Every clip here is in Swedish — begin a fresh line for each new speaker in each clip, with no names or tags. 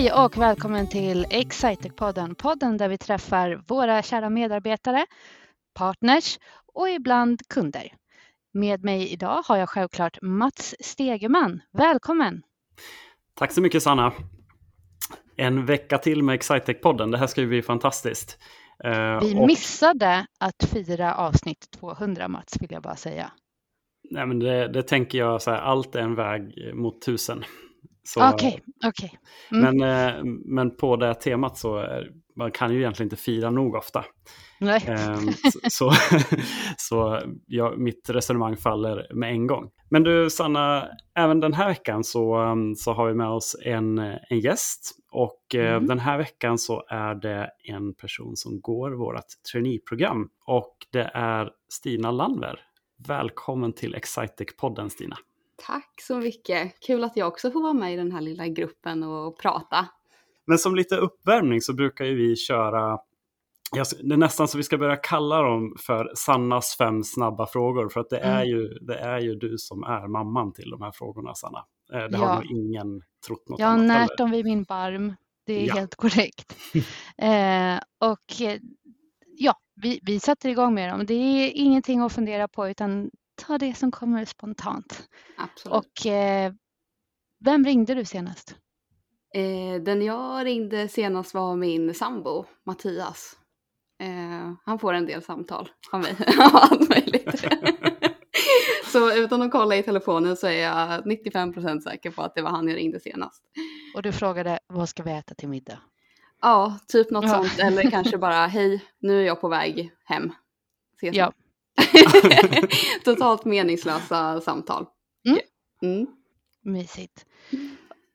Hej och välkommen till Excitec-podden, podden där vi träffar våra kära medarbetare, partners och ibland kunder. Med mig idag har jag självklart Mats Stegeman. Välkommen!
Tack så mycket Sanna! En vecka till med Excitec-podden. Det här ska ju bli fantastiskt.
Eh, vi missade att fira avsnitt 200 Mats, vill jag bara säga.
Nej, men det, det tänker jag, så här, allt är en väg mot tusen.
Okej, okej. Okay, okay.
mm. men, eh, men på det temat så är, man kan ju egentligen inte fira nog ofta.
Nej.
Um, så så ja, mitt resonemang faller med en gång. Men du Sanna, även den här veckan så, um, så har vi med oss en, en gäst. Och uh, mm. den här veckan så är det en person som går vårt traineeprogram. Och det är Stina Landver. Välkommen till Excitec-podden Stina.
Tack så mycket. Kul att jag också får vara med i den här lilla gruppen och prata.
Men som lite uppvärmning så brukar ju vi köra det är nästan så vi ska börja kalla dem för Sannas fem snabba frågor. För att det, mm. är, ju, det är ju du som är mamman till de här frågorna, Sanna. Eh, det har nog ingen trott något
Jag har närt dem vid min barm. Det är ja. helt korrekt. eh, och eh, ja, vi, vi sätter igång med dem. Det är ingenting att fundera på utan ta det som kommer spontant.
Absolut.
Och eh, vem ringde du senast?
Eh, den jag ringde senast var min sambo Mattias. Eh, han får en del samtal av mig, allt möjligt. så utan att kolla i telefonen så är jag 95% säker på att det var han jag ringde senast.
Och du frågade vad ska vi äta till middag?
Ja, typ något ja. sånt eller kanske bara hej, nu är jag på väg hem.
Ses ja.
Totalt meningslösa samtal.
Mm. Mm. Mysigt.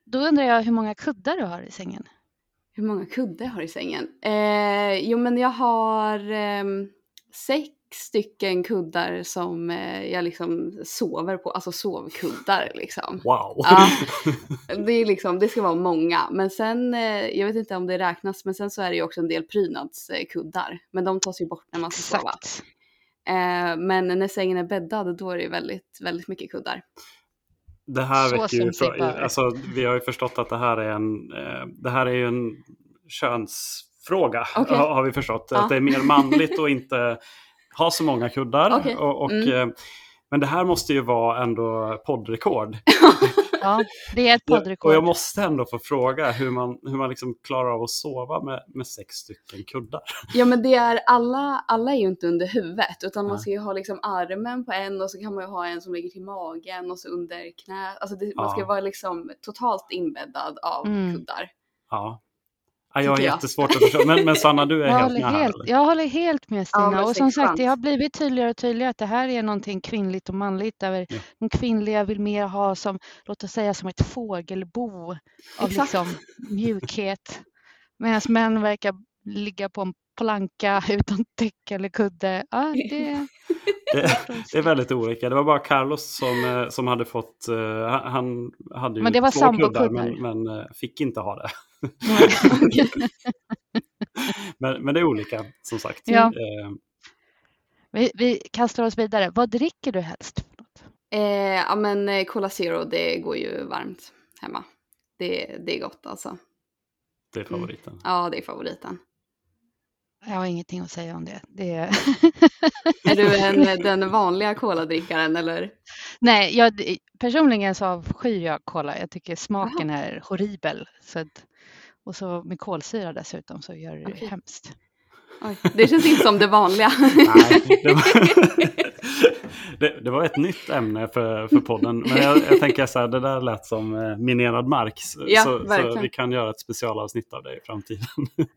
Då undrar jag hur många kuddar du har i sängen?
Hur många kuddar jag har i sängen? Eh, jo men jag har eh, sex stycken kuddar som eh, jag liksom sover på, alltså sovkuddar liksom.
Wow!
Ja, det, är liksom, det ska vara många. Men sen, eh, jag vet inte om det räknas, men sen så är det ju också en del prydnadskuddar. Men de tas ju bort när man ska sova. Eh, men när sängen är bäddad då är det väldigt, väldigt mycket kuddar.
Det här vet ju, alltså, vi har ju förstått att det här är en, eh, det här är ju en könsfråga okay. har, vi förstått. Ja. Att det är mer manligt att inte ha så många kuddar. Okay. Och, och mm. Men det här måste ju vara ändå poddrekord.
Ja, det är ett poddrekord.
Och jag måste ändå få fråga hur man, hur man liksom klarar av att sova med, med sex stycken kuddar.
Ja, men det är alla, alla är ju inte under huvudet, utan man ska ju ha liksom armen på en och så kan man ju ha en som ligger till magen och så under knät. Alltså det, man ska ja. vara liksom totalt inbäddad av mm. kuddar.
Ja, Ja, jag har jättesvårt att förstå. Men, men Sanna, du är jag helt med
helt, här. Jag håller helt med Stina. Ja, och som sagt, det har blivit tydligare och tydligare att det här är någonting kvinnligt och manligt. Där ja. De kvinnliga vill mer ha som, låt oss säga som ett fågelbo av liksom mjukhet. Medan män verkar ligga på en planka utan täcke eller kudde. Ja, det...
det, det är väldigt olika. Det var bara Carlos som, eh, som hade fått, uh, han hade ju
men det var två kuddar
men, men uh, fick inte ha det. men, men det är olika som sagt.
Ja. Uh, vi, vi kastar oss vidare. Vad dricker du helst?
Eh, ja men Cola Zero det går ju varmt hemma. Det, det är gott alltså.
Det är favoriten? Mm.
Ja det är favoriten.
Jag har ingenting att säga om det. det är...
är du en, den vanliga koladrickaren eller?
Nej, jag, personligen så avskyr jag kola. Jag tycker smaken Aha. är horribel. Så att, och så med kolsyra dessutom så gör det okay. hemskt.
Oj, det känns inte som det vanliga.
Nej, det, var, det, det, var ett nytt ämne för, för podden. Men jag, jag tänker så här, det där lät som eh, minerad mark.
Ja,
så, så, vi kan göra ett specialavsnitt av det i framtiden.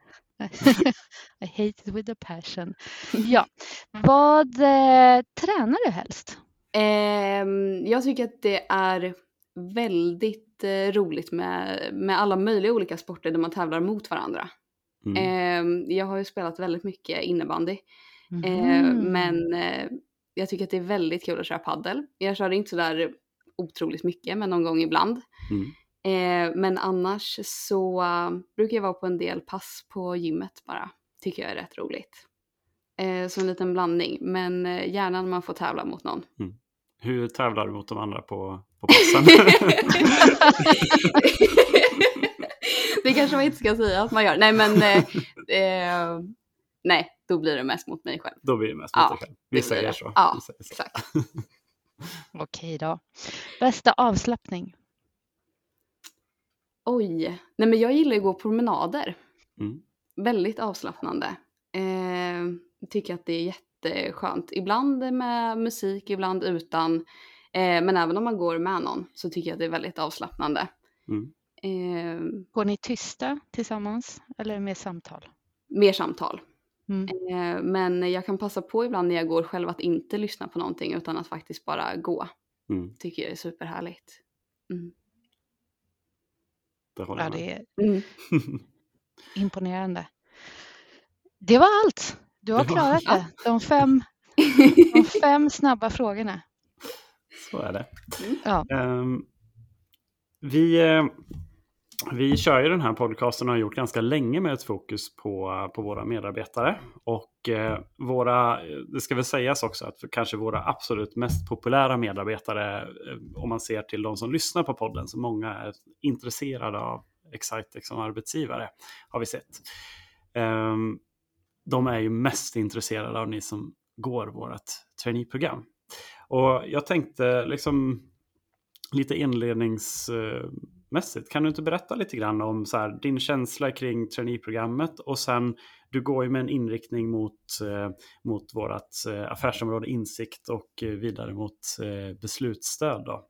I hate it with a passion. Ja, vad eh, tränar du helst?
Eh, jag tycker att det är väldigt eh, roligt med, med alla möjliga olika sporter där man tävlar mot varandra. Mm. Eh, jag har ju spelat väldigt mycket innebandy. Mm. men eh, jag tycker att det är väldigt kul att köra paddel. Jag kör inte sådär otroligt mycket men någon gång ibland. Mm. Eh, men annars så uh, brukar jag vara på en del pass på gymmet bara. Tycker jag är rätt roligt. Eh, så en liten blandning, men eh, gärna när man får tävla mot någon. Mm.
Hur tävlar du mot de andra på, på passen?
det kanske man inte ska säga att man gör. Nej men, eh, eh, nej, då blir det mest mot mig själv.
Då blir det mest mot ja, dig själv. Vi säger så.
Ja,
säger så.
exakt.
Okej då. Bästa avslappning?
Oj, nej men jag gillar att gå promenader.
Mm.
Väldigt avslappnande. Eh, tycker att det är jätteskönt. Ibland med musik, ibland utan. Eh, men även om man går med någon så tycker jag att det är väldigt avslappnande.
Mm.
Eh,
går ni tysta tillsammans eller med samtal?
Mer samtal.
Mm.
Eh, men jag kan passa på ibland när jag går själv att inte lyssna på någonting utan att faktiskt bara gå.
Mm.
Tycker jag är superhärligt. Mm.
Det håller
ja,
jag
det är
Mm.
imponerande. Det var allt. Du har klarat det. De fem, de fem snabba frågorna.
Så är det.
Ja.
Ehm, vi, eh, vi kör ju den här podcasten och har gjort ganska länge med ett fokus på, på våra medarbetare. Och eh, våra, det ska väl sägas också att för kanske våra absolut mest populära medarbetare, eh, om man ser till de som lyssnar på podden, så många är intresserade av Excitec som arbetsgivare, har vi sett. Ehm, de är ju mest intresserade av ni som går vårt traineeprogram. Och jag tänkte liksom lite inledningsmässigt, kan du inte berätta lite grann om så här, din känsla kring traineeprogrammet och sen du går ju med en inriktning mot, eh, mot vårt eh, affärsområde insikt och eh, vidare mot beslutsstöd. Då.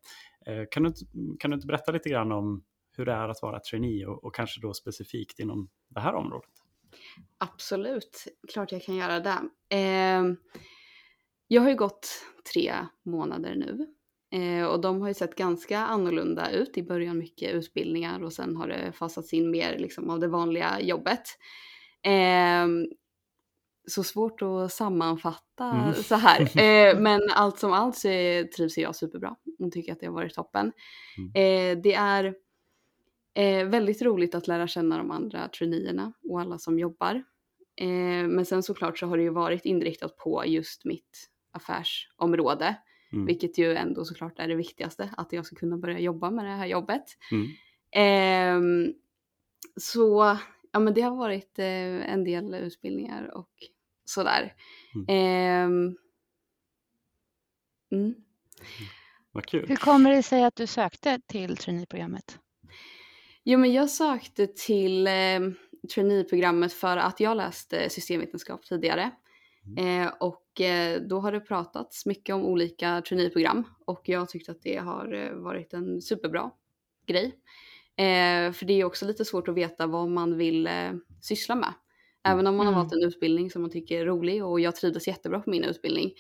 Kan, du inte, kan du inte berätta lite grann om hur det är att vara trainee och, och kanske då specifikt inom det här området?
Absolut, klart jag kan göra det. Eh, jag har ju gått tre månader nu eh, och de har ju sett ganska annorlunda ut. I början mycket utbildningar och sen har det fasats in mer liksom, av det vanliga jobbet. Eh, så svårt att sammanfatta
Mm.
så här. Eh, men allt som allt så är- trivs jag superbra och tycker att det har varit toppen. Eh, det är Eh, väldigt roligt att lära känna de andra traineerna och alla som jobbar. Eh, men sen såklart så har det ju varit inriktat på just mitt affärsområde.
Mm.
Vilket ju ändå såklart är det viktigaste, att jag ska kunna börja jobba med det här jobbet.
Mm.
Ehm, så ja men det har varit eh, en del utbildningar och sådär.
Mm.
Mm.
Vad kul.
Hur kommer det sig att du sökte till traineeprogrammet?
Jo men jag sökte till eh, traineeprogrammet för att jag läste systemvetenskap tidigare. Eh, och eh, då har det pratats mycket om olika traineeprogram och jag tyckte att det har eh, varit en superbra grej. Eh, för det är också lite svårt att veta vad man vill eh, syssla med. Även om man har
Mm.
valt en utbildning som man tycker är rolig och jag trivdes jättebra på min utbildning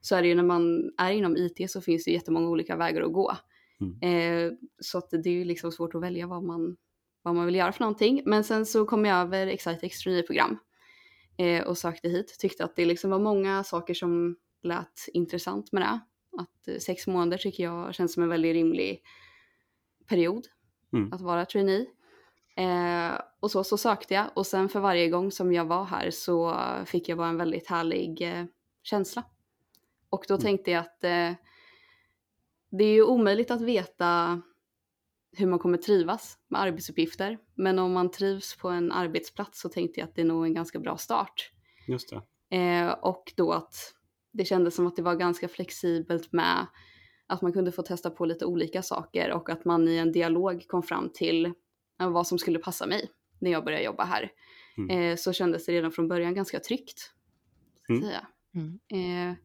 så är det ju när man är inom IT så finns det jättemånga olika vägar att gå. Eh, så att det är ju liksom svårt att välja vad man, vad man vill göra för någonting. Men sen så kom jag över Excitex traineeprogram eh, och sökte hit. Tyckte att det liksom var många saker som lät intressant med det. Att eh, sex månader tycker jag känns som en väldigt rimlig period
Mm.
att vara trainee. Eh, och så, så sökte jag och sen för varje gång som jag var här så fick jag bara en väldigt härlig eh, känsla. Och då
Mm.
tänkte jag att eh, det är ju omöjligt att veta hur man kommer trivas med arbetsuppgifter. Men om man trivs på en arbetsplats så tänkte jag att det är nog en ganska bra start.
Just det.
Eh, och då att det kändes som att det var ganska flexibelt med att man kunde få testa på lite olika saker och att man i en dialog kom fram till eh, vad som skulle passa mig när jag började jobba här.
Mm.
Eh, så kändes det redan från början ganska tryggt. Jag
Mm.
säga.
Mm.
Eh,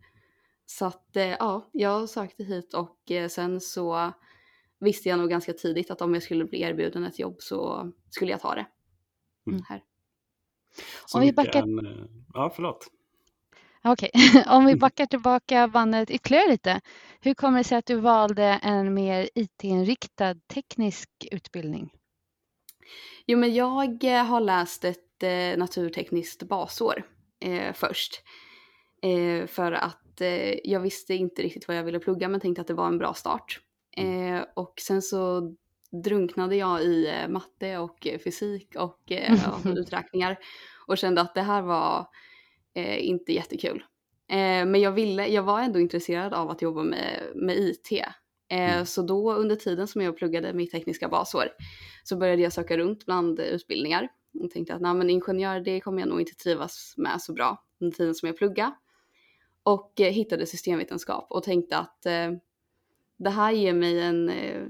så att eh, ja, jag sökte hit och eh, sen så visste jag nog ganska tidigt att om jag skulle bli erbjuden ett jobb så skulle jag ta det.
Mm.
Här.
Så
Om vi backar-
En, eh, ja, förlåt.
Okej, om vi backar tillbaka bandet ytterligare lite. Hur kommer det sig att du valde en mer IT-inriktad teknisk utbildning?
Jo men jag eh, har läst ett eh, naturtekniskt basår eh, först. Eh, för att jag visste inte riktigt vad jag ville plugga men tänkte att det var en bra start. Eh, och sen så drunknade jag i eh, matte och eh, fysik och eh, ja, uträkningar och kände att det här var eh, inte jättekul. Eh, men jag, ville, jag var ändå intresserad av att jobba med, med IT. Mm. Så då under tiden som jag pluggade mitt tekniska basår så började jag söka runt bland utbildningar och tänkte att nej, men ingenjör det kommer jag nog inte trivas med så bra under tiden som jag pluggade. Och hittade systemvetenskap och tänkte att det här ger mig en, eh,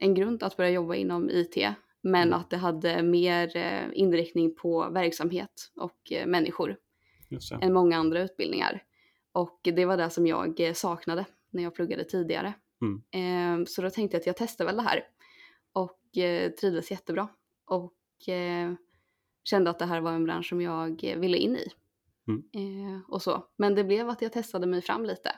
en grund att börja jobba inom IT men mm. att det hade mer eh, inriktning på verksamhet och eh, människor än många andra utbildningar. Och det var det som jag saknade när jag pluggade tidigare. Mm. Ehm, så då tänkte jag att jag testar väl det här och trivdes jättebra och kände att det här var en bransch som jag ville in i. Mm. och så. Men det blev att jag testade mig fram lite.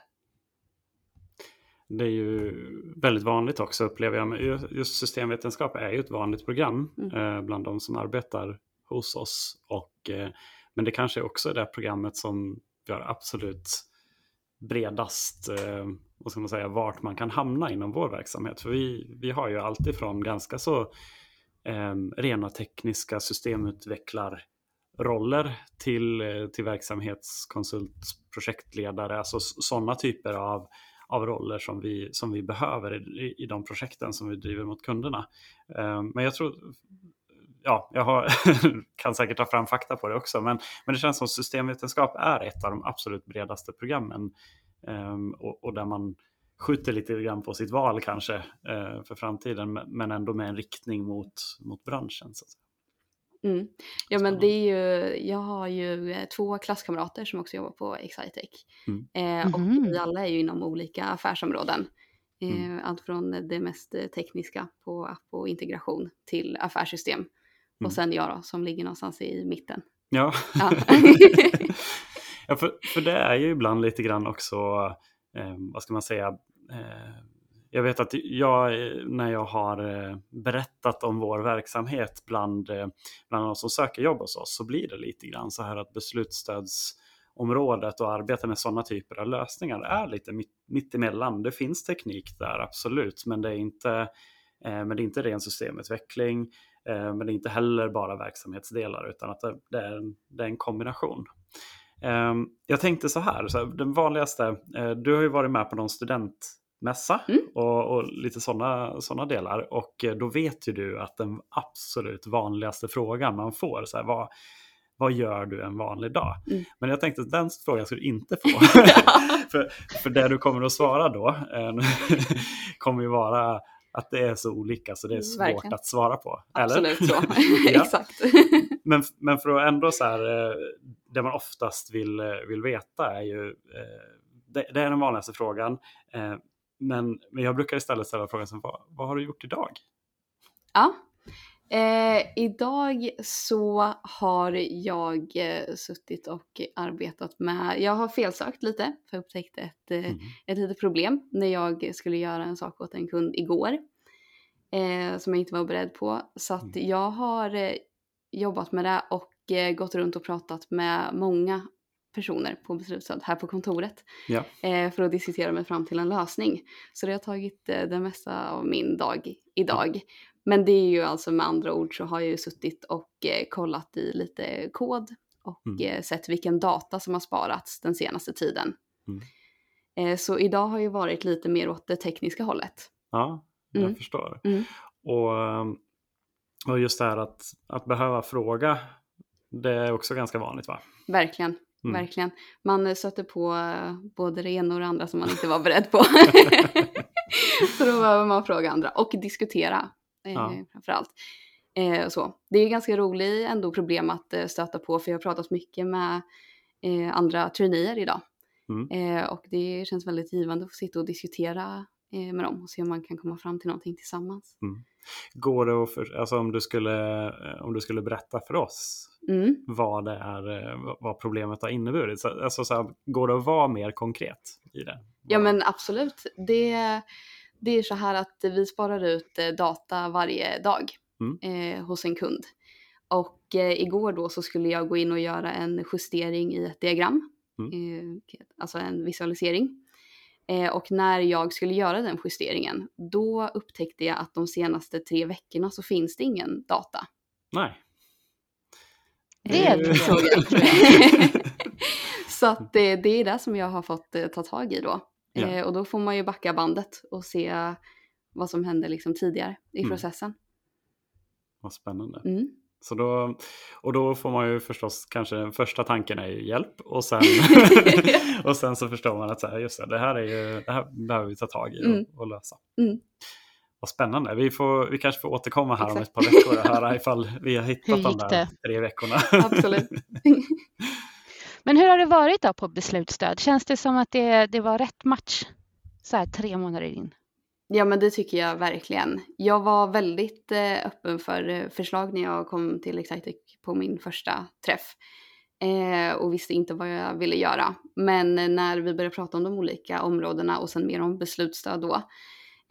Det är ju väldigt vanligt också upplever jag. Just systemvetenskap är ju ett vanligt program mm. bland de som arbetar hos oss. Och, men det kanske också är det programmet som har absolut bredast eh, vad ska man säga, vart man kan hamna inom vår verksamhet. För vi, vi har ju alltifrån ganska så eh, rena tekniska systemutvecklarroller till, eh, till verksamhetskonsult, projektledare, alltså sådana typer av, av roller som vi, som vi behöver i, i de projekten som vi driver mot kunderna. Eh, men jag tror ja, jag har, kan säkert ta fram fakta på det också, men, men det känns som systemvetenskap är ett av de absolut bredaste programmen um, och, och, där man skjuter lite grann på sitt val kanske uh, för framtiden, men ändå med en riktning mot, mot branschen. Så
Mm. Ja men det är ju, jag har ju eh, två klasskamrater som också jobbar på Excitec. Mm. Eh, och mm. vi alla är ju inom olika affärsområden. Eh, mm. Allt från det mest tekniska på app och integration till affärssystem. Mm. Och sen jag då, som ligger någonstans i mitten.
Ja, ja. ja för, för det är ju ibland lite grann också, eh, vad ska man säga, eh, jag vet att jag, när jag har eh, berättat om vår verksamhet bland, eh, bland de som söker jobb hos oss så blir det lite grann så här att beslutsstödsområdet och arbeta med sådana typer av lösningar är lite mitt, mitt emellan. Det finns teknik där, absolut, men det är inte, eh, men det är inte ren systemutveckling. Eh, men det är inte heller bara verksamhetsdelar utan att det är en, det är en kombination. Ehm, jag tänkte så här, så den vanligaste, eh, du har ju varit med på någon student studentmässa mm. och, och, lite sådana såna delar och eh, då vet ju du att den absolut vanligaste frågan man får, så här, vad, vad gör du en vanlig dag? Mm. Men jag tänkte att den frågan ska du inte få. för, för det du kommer att svara då kommer ju vara att det är så olika så det är svårt Verkligen. att svara på.
Absolut så, exakt.
men, men för att ändå så här, eh, det man oftast vill, eh, vill veta är ju, eh, det, det är den vanligaste frågan. Men, men jag brukar istället ställa frågan, vad, vad har du gjort idag?
Ja, Eh, idag så har jag eh, suttit och arbetat med, jag har felsökt lite för jag upptäckte ett, eh, mm. ett litet problem när jag skulle göra en sak åt en kund igår. Eh, som jag inte var beredd på. Så att mm. jag har eh, jobbat med det och eh, gått runt och pratat med många personer på beslutsstöd här på kontoret ja. för att diskutera mig fram till en lösning. Så det har tagit det mesta av min dag idag. Men det är ju alltså med andra ord så har jag ju suttit och eh, kollat i lite kod och mm. eh, sett vilken data som har sparats den senaste tiden. Mm. Eh, så idag har ju varit lite mer åt det tekniska hållet.
Ja, jag mm. förstår. Mm. Och, ehm, och just det här att, att behöva fråga, det är också ganska vanligt va?
Verkligen. Mm. Verkligen. Man stöter på eh, både det ena och det andra som man inte var beredd på. så då behöver man fråga andra och diskutera ja. Eh, framförallt. Eh, så. Det är ganska roligt ändå problem att eh, stöta på för jag har pratat mycket med eh, andra traineer idag. Mm. Eh, och det känns väldigt givande att få sitta och diskutera eh, med dem och se om man kan komma fram till någonting tillsammans. Mm.
Går det att, för, alltså om du skulle, om du skulle berätta för oss mm. vad det är, vad problemet har inneburit, så, alltså så här, går det att vara mer konkret i det?
Ja men absolut. Det det är så här att vi sparar ut eh, data varje dag mm. eh, hos en kund. Och eh, igår då så skulle jag gå in och göra en justering i ett diagram, mm. eh, alltså en visualisering. Eh, och när jag skulle göra den justeringen, då upptäckte jag att de senaste tre veckorna så finns det ingen data.
Nej.
Det är ett
Så att det, det är det som jag har fått eh, ta tag i då. Ja. Eh, och då får man ju backa bandet och se vad som hände liksom tidigare i mm. processen.
Vad spännande. Mm. Så då, och då får man ju förstås kanske den första tanken är ju hjälp och sen, och sen så förstår man att så här, just det, det här, är ju, det här behöver vi ta tag i och, mm. och lösa. Mm. Vad spännande. Vi, får, vi kanske får återkomma här Exakt. om ett par veckor och höra ifall vi har hittat de där tre veckorna.
Absolut.
Men hur har det varit då på beslutsstöd? Känns det som att det, det var rätt match så här tre månader in?
Ja men det tycker jag verkligen. Jag var väldigt eh, öppen för eh, förslag när jag kom till Excitec på min första träff. Eh, och visste inte vad jag ville göra. Men när vi började prata om de olika områdena och sen mer om beslutsstöd då.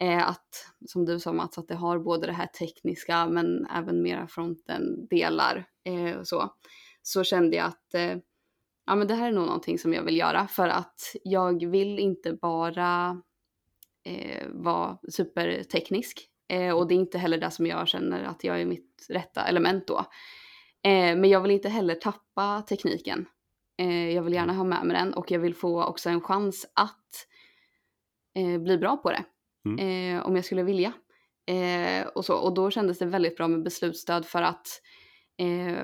Eh, att, som du sa Mats, att det har både det här tekniska men även mera fronten-delar eh, så. Så kände jag att eh, ja, men det här är nog någonting som jag vill göra för att jag vill inte bara eh, vara superteknisk. Eh, och det är inte heller det som jag känner att jag är mitt rätta element då. Eh, men jag vill inte heller tappa tekniken. Eh, jag vill gärna ha med mig den och jag vill få också en chans att eh, bli bra på det. Mm. Eh, om jag skulle vilja. och, så. och då kändes det väldigt bra med beslutsstöd för att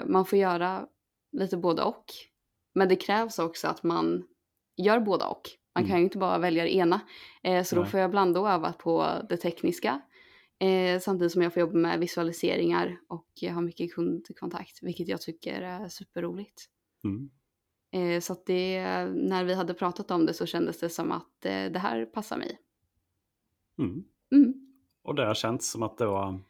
man får göra lite både och. Men det krävs också att man gör båda och. Man kan mm. ju inte bara välja det ena. Eh, så Nej. då får jag blanda och öva på det tekniska. Eh, samtidigt som jag får jobba med visualiseringar och ha mycket kundkontakt. Vilket jag tycker är superroligt. Mm. Eh, så att det, när vi hade pratat om det så kändes det som att eh, det här passar mig.
Mm. Mm. Och det har känts som att det var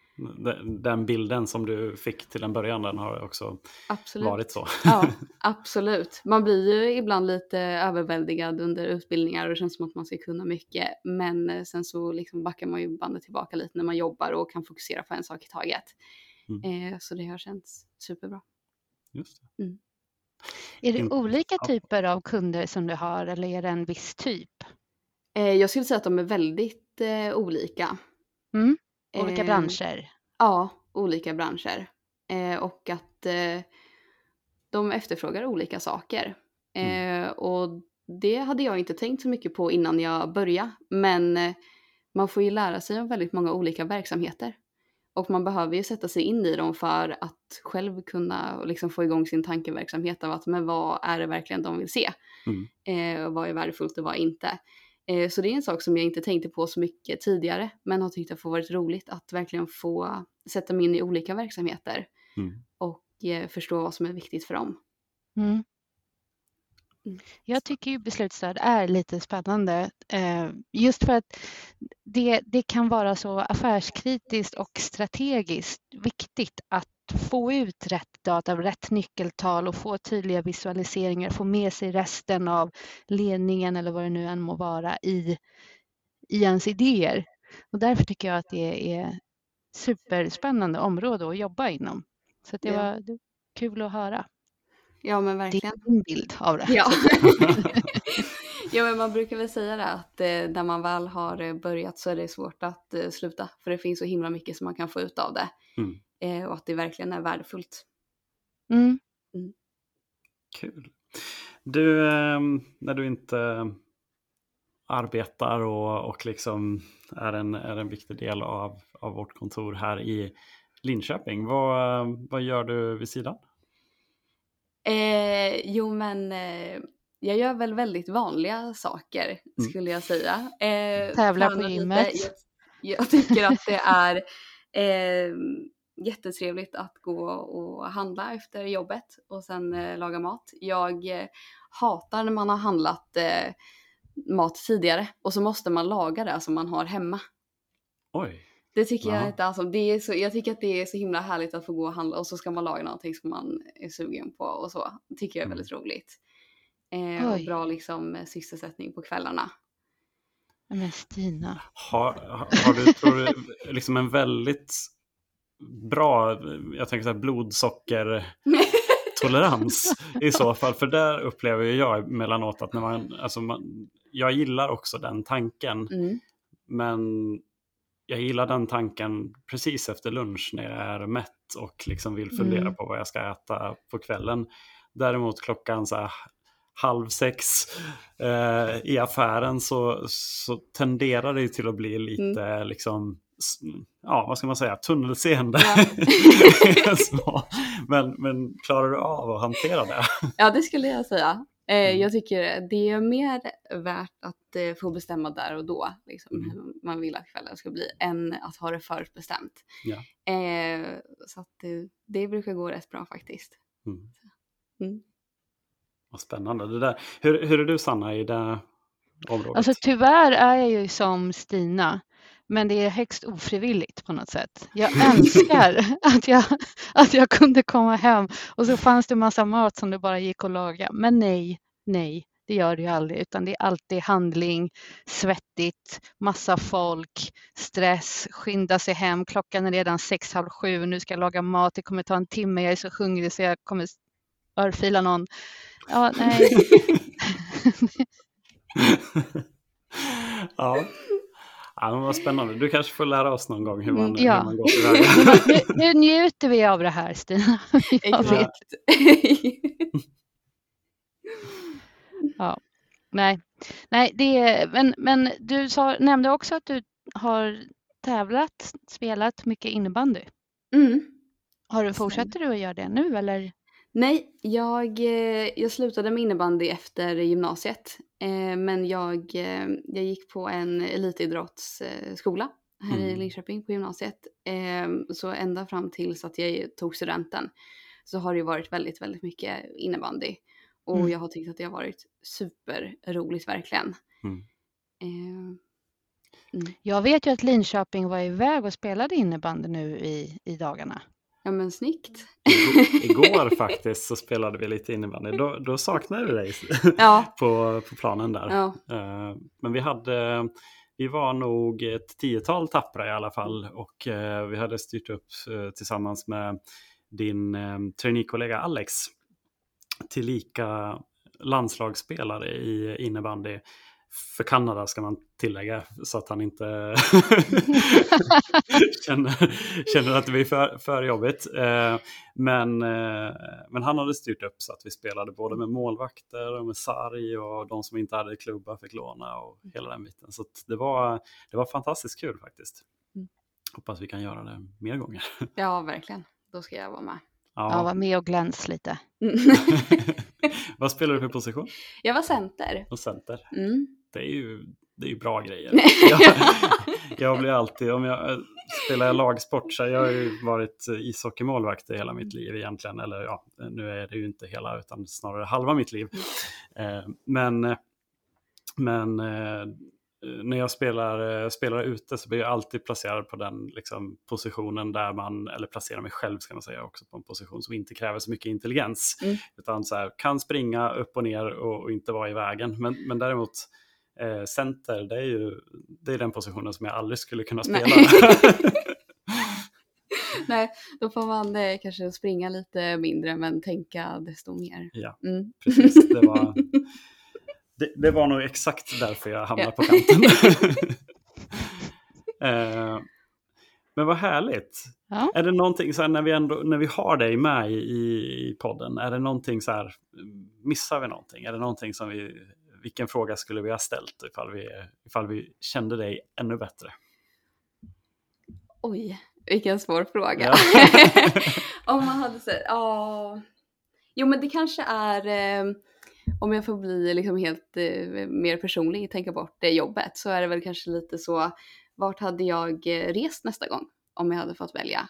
den bilden som du fick till en början, den har också absolut. varit så.
Ja, absolut. Man blir ju ibland lite överväldigad under utbildningar och det känns som att man ska kunna mycket. Men eh, sen så liksom backar man ju bandet tillbaka lite när man jobbar och kan fokusera på en sak i taget. Mm. Eh, så det har känts superbra.
Just det. Mm.
Är det olika typer av kunder som du har eller är det en viss typ?
Eh, jag skulle säga att de är väldigt eh, olika.
Mm. Olika eh, branscher?
Ja, olika branscher. Eh, och att eh, de efterfrågar olika saker. Mm. Och det hade jag inte tänkt så mycket på innan jag började. Men man får ju lära sig om väldigt många olika verksamheter. Och man behöver ju sätta sig in i dem för att själv kunna liksom få igång sin tankeverksamhet av att men vad är det verkligen de vill se? Mm. Eh, vad är värdefullt och vad är inte? Eh, så det är en sak som jag inte tänkte på så mycket tidigare men har tyckt att det varit roligt att verkligen få sätta mig in i olika verksamheter mm. och eh, förstå vad som är viktigt för dem. Mm.
mm. Jag tycker ju beslutsstöd är lite spännande eh, just för att det, det kan vara så affärskritiskt och strategiskt viktigt att få ut rätt data, rätt nyckeltal och få tydliga visualiseringar, få med sig resten av ledningen eller vad det nu än må vara i, i ens idéer. Och därför tycker jag att det är superspännande område att jobba inom. Så det, var, det var kul att höra.
Ja men verkligen.
Det är min bild av det.
Ja. ja men man brukar väl säga det att eh, när man väl har eh, börjat så är det svårt att eh, sluta. För det finns så himla mycket som man kan få ut av det. Mm eh, och att det verkligen är värdefullt. Mm.
Mm. Kul. Du, eh, när du inte arbetar och, och liksom är, en, är en viktig del av, av vårt kontor här i Linköping, vad, vad gör du vid sidan?
Eh, jo men eh, jag gör väl väldigt vanliga saker mm. skulle jag säga.
Eh, Tävlar på gymmet.
Jag, jag, tycker att det är eh, jättetrevligt att gå och handla efter jobbet och sen eh, laga mat. Jag eh, hatar när man har handlat eh, mat tidigare och så måste man laga det som man har hemma.
Oj.
Det tycker Aha. jag inte alltså, det är så, jag tycker att det är så himla härligt att få gå och handla och så ska man laga någonting som man är sugen på och så. Det tycker jag är väldigt mm. roligt. Eh, och bra liksom sysselsättning på kvällarna.
Men Stina.
Har, har du, tror du, liksom en väldigt bra, jag tänker så här blodsockertolerans i så fall. För där upplever jag emellanåt att när man, alltså man, jag gillar också den tanken. Mm. Men jag gillar den tanken precis efter lunch när jag är mätt och liksom vill fundera mm. på vad jag ska äta på kvällen. Däremot klockan så här, halv sex eh, i affären så, så tenderar det till att bli lite mm. liksom ja, vad ska man säga, tunnelseende. Ja. men, men klarar du av att hantera det?
Ja, det skulle jag säga. Eh, mm. Jag tycker det är mer värt att eh, få bestämma där och då, liksom, mm. hur man vill att kvällen ska bli, än att ha det förutbestämt. Ja. Eh, så att det, det, brukar gå rätt bra faktiskt. Mm.
Mm. Vad spännande. Det där. Hur, hur är du Sanna i det området?
Alltså tyvärr är jag ju som Stina. Men det är högst ofrivilligt på något sätt. Jag önskar att jag, att jag kunde komma hem och så fanns det massa mat som det bara gick att laga. Men nej, nej, det gör det ju aldrig, utan det är alltid handling, svettigt, massa folk, stress, skynda sig hem. Klockan är redan sex, halv sju, nu ska jag laga mat, det kommer ta en timme, jag är så hungrig så jag kommer örfila någon. Ja, nej.
ja. Ja, men vad spännande. Du kanske får lära oss någon gång hur man, ja. hur man går tillväga.
nu, nu njuter vi av det här Stina. Exakt. ja. Nej, Nej det är, men, men du sa, nämnde också att du har tävlat, spelat mycket innebandy. Mm. Har du, fortsätter du att göra det nu eller?
Nej, jag, eh, jag slutade med innebandy efter gymnasiet. Eh, men jag, eh, jag gick på en elitidrottsskola här mm. i Linköping på gymnasiet. Så ända fram tills att jag tog studenten så har det varit väldigt, väldigt mycket innebandy. Och mm. jag har tyckt att det har varit superroligt verkligen. Mm.
Mm. Jag vet ju att Linköping var iväg och spelade innebandy nu i, i dagarna.
Ja men snyggt.
Igår faktiskt så spelade vi lite innebandy. Då, då saknade vi dig ja. på, på planen där. Ja. Uh, men vi hade, vi var nog ett tiotal tappra i alla fall och uh, vi hade styrt upp uh, tillsammans med din traineekollega Alex tillika landslagsspelare i innebandy för Kanada ska man tillägga så att han inte känner, känner att det blir för, för jobbigt. Eh, men, eh, men han hade styrt upp så att vi spelade både med målvakter och med sarg och de som inte hade klubba fick låna och hela den biten. Så det, var, det var fantastiskt kul faktiskt. Mm. Hoppas vi kan göra det mer gånger.
Ja, verkligen. Då ska jag vara med.
Ja, ja var med och gläns lite.
Vad spelar du för position?
Jag var center.
Och center. Mm det är ju, det är ju bra grejer. Jag, jag blir alltid, om jag spelar jag lagsport så jag har ju varit ishockeymålvakt i hela mitt liv egentligen. Eller ja, nu är det ju inte hela utan snarare halva mitt liv. Eh, men men eh, när jag spelar, spelar ute så blir jag alltid placerad på den liksom, positionen där man, eller placerar mig själv ska man säga också, på en position som inte kräver så mycket intelligens. Mm. Utan så här, kan springa upp och ner och, och, inte vara i vägen. Men, men däremot eh, center, det är ju det är den positionen som jag aldrig skulle kunna spela.
Nej, Nej då får man eh, kanske springa lite mindre men tänka desto mer.
Ja, mm. precis. Det var, det, det, var nog exakt därför jag hamnade på kanten. eh, men vad härligt. Ja. Är det någonting så här, när vi ändå när vi har dig med i, i podden, är det någonting så här, missar vi någonting? Är det någonting som vi vilken fråga skulle vi ha ställt ifall vi, ifall vi kände dig ännu bättre?
Oj, vilken svår fråga. Ja. om man hade sett, ja. Jo men det kanske är, eh, om jag får bli liksom helt eh, mer personlig, tänka bort det jobbet, så är det väl kanske lite så, vart hade jag eh, rest nästa gång om jag hade fått välja?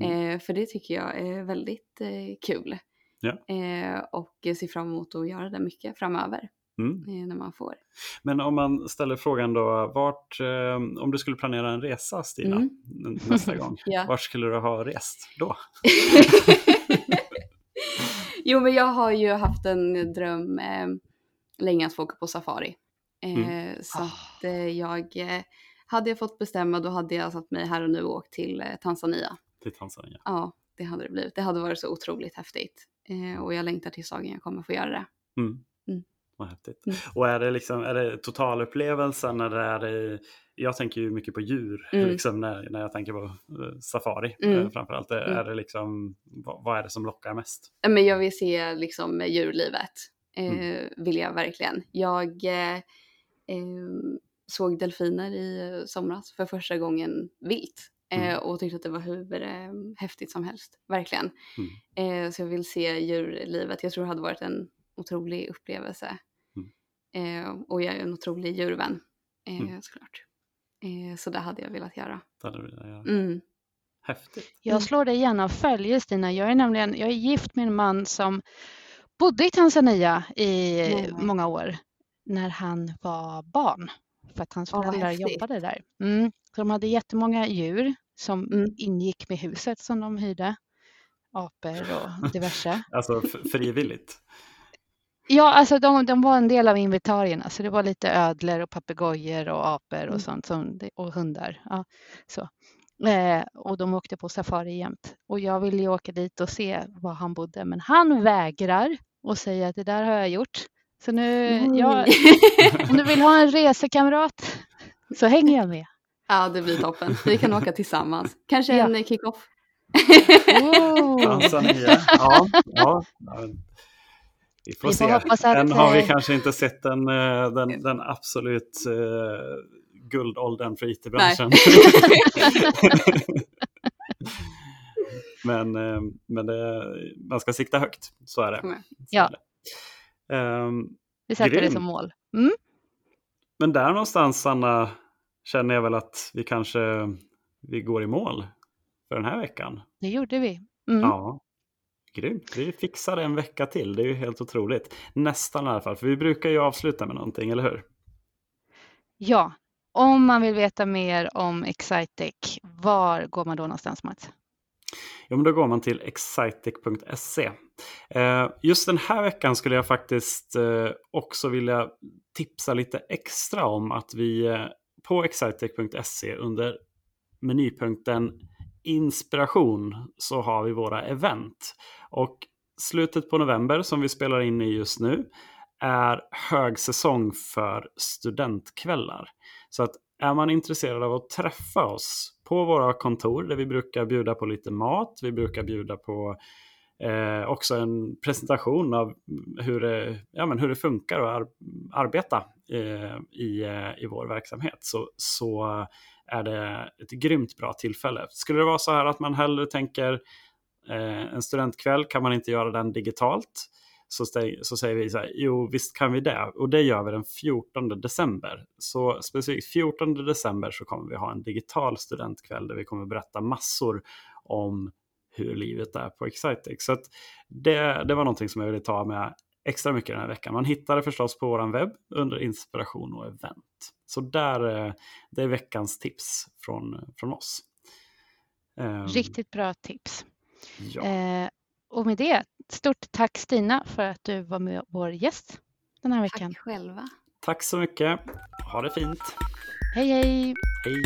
Mm. Eh, för det tycker jag är väldigt eh, kul. Ja. Eh, och ser fram emot att göra det mycket framöver. Mm. Eh, när man får.
Men om man ställer frågan då, vart, eh, om du skulle planera en resa Stina mm. nästa gång, ja. vart skulle du ha rest då?
jo men jag har ju haft en dröm eh, länge att få åka på safari. Eh, mm. Så oh. att eh, jag, eh, hade jag fått bestämma då hade jag satt mig här och nu och åkt till Tanzania.
Till Tanzania?
Ja, det hade det blivit. Det hade varit så otroligt häftigt. och jag längtar tills dagen jag kommer få göra det. Mm.
Vad häftigt. Mm. Och är det, liksom, är det totalupplevelsen eller är det, jag tänker ju mycket på djur mm. liksom, när, när jag tänker på uh, safari mm. uh, framförallt. Mm. Är det liksom, vad, vad, är det som lockar mest?
Men jag vill se liksom djurlivet. mm. Eh, vill jag verkligen. Jag eh, såg delfiner i somras för första gången vilt. Mm. och tyckte att det var hur häftigt som helst, verkligen. Mm. så jag vill se djurlivet. Jag tror det hade varit en otrolig upplevelse. Mm. och jag är en otrolig djurvän, mm. såklart. så det hade jag velat göra.
Det hade du velat göra. Mm. Häftigt.
Jag slår dig gärna följe Stina. Jag är nämligen jag är gift med en man som bodde i Tanzania i mm. många år när han var barn för att hans föräldrar oh, jobbade där. Mm. Så de hade jättemånga djur som mm. ingick med huset som de hyrde. Apor och diverse.
alltså frivilligt?
Ja, alltså de, de, var en del av inventarierna, så det var lite ödlor och papegojor och apor och mm. sånt som, och hundar. Ja, så. Eh, och de åkte på safari jämt. Och jag ville ju åka dit och se var han bodde, men han vägrar och säger att det där har jag gjort. Så nu, mm. jag, om du vill ha en resekamrat så hänger jag med.
Ja, det blir toppen. Vi kan åka tillsammans. Kanske ja. en kick-off.
Tanzania, ja. ja. Vi får, vi får se. Hoppas att, Än har vi eh, kanske inte sett den, eh, den, den absolut uh, guldåldern för IT-branschen. men men det, man ska sikta högt, så är det.
Ja. Um, vi sätter grym. det som mål. Mm.
Men där någonstans, Anna, känner jag väl att vi kanske vi går i mål för den här veckan.
Det gjorde vi. Mm.
Ja, Grymt, vi fixade en vecka till. Det är ju helt otroligt. Nästan i alla fall, för vi brukar ju avsluta med någonting, eller hur?
Ja, om man vill veta mer om Excitec, var går man då någonstans Mats?
Ja, men då går man till excitec.se. Eh, just den här veckan skulle jag faktiskt eh, också vilja tipsa lite extra om att vi eh, på excitec.se under menypunkten inspiration så har vi våra event. Och slutet på november som vi spelar in i just nu är högsäsong för studentkvällar. Så att är man intresserad av att träffa oss på våra kontor där vi brukar bjuda på lite mat, vi brukar bjuda på eh, också en presentation av hur det, ja, men hur det funkar att ar arbeta eh, i, eh, i vår verksamhet så, så är det ett grymt bra tillfälle. Skulle det vara så här att man hellre tänker eh, en studentkväll, kan man inte göra den digitalt? Så, så säger vi så här, jo visst kan vi det. Och det gör vi den 14 december. Så specifikt 14 december så kommer vi ha en digital studentkväll där vi kommer berätta massor om hur livet är på Excitec. Så det, det var någonting som jag ville ta med extra mycket den här veckan. Man hittar det förstås på vår webb under inspiration och event. Så där, eh, det är veckans tips från, från oss.
Ehm. Riktigt bra tips. Ja. Eh, och med det, stort tack Stina för att du var med vår gäst den här veckan.
Tack själva.
Tack så mycket. Ha det fint.
Hej hej.
Hej.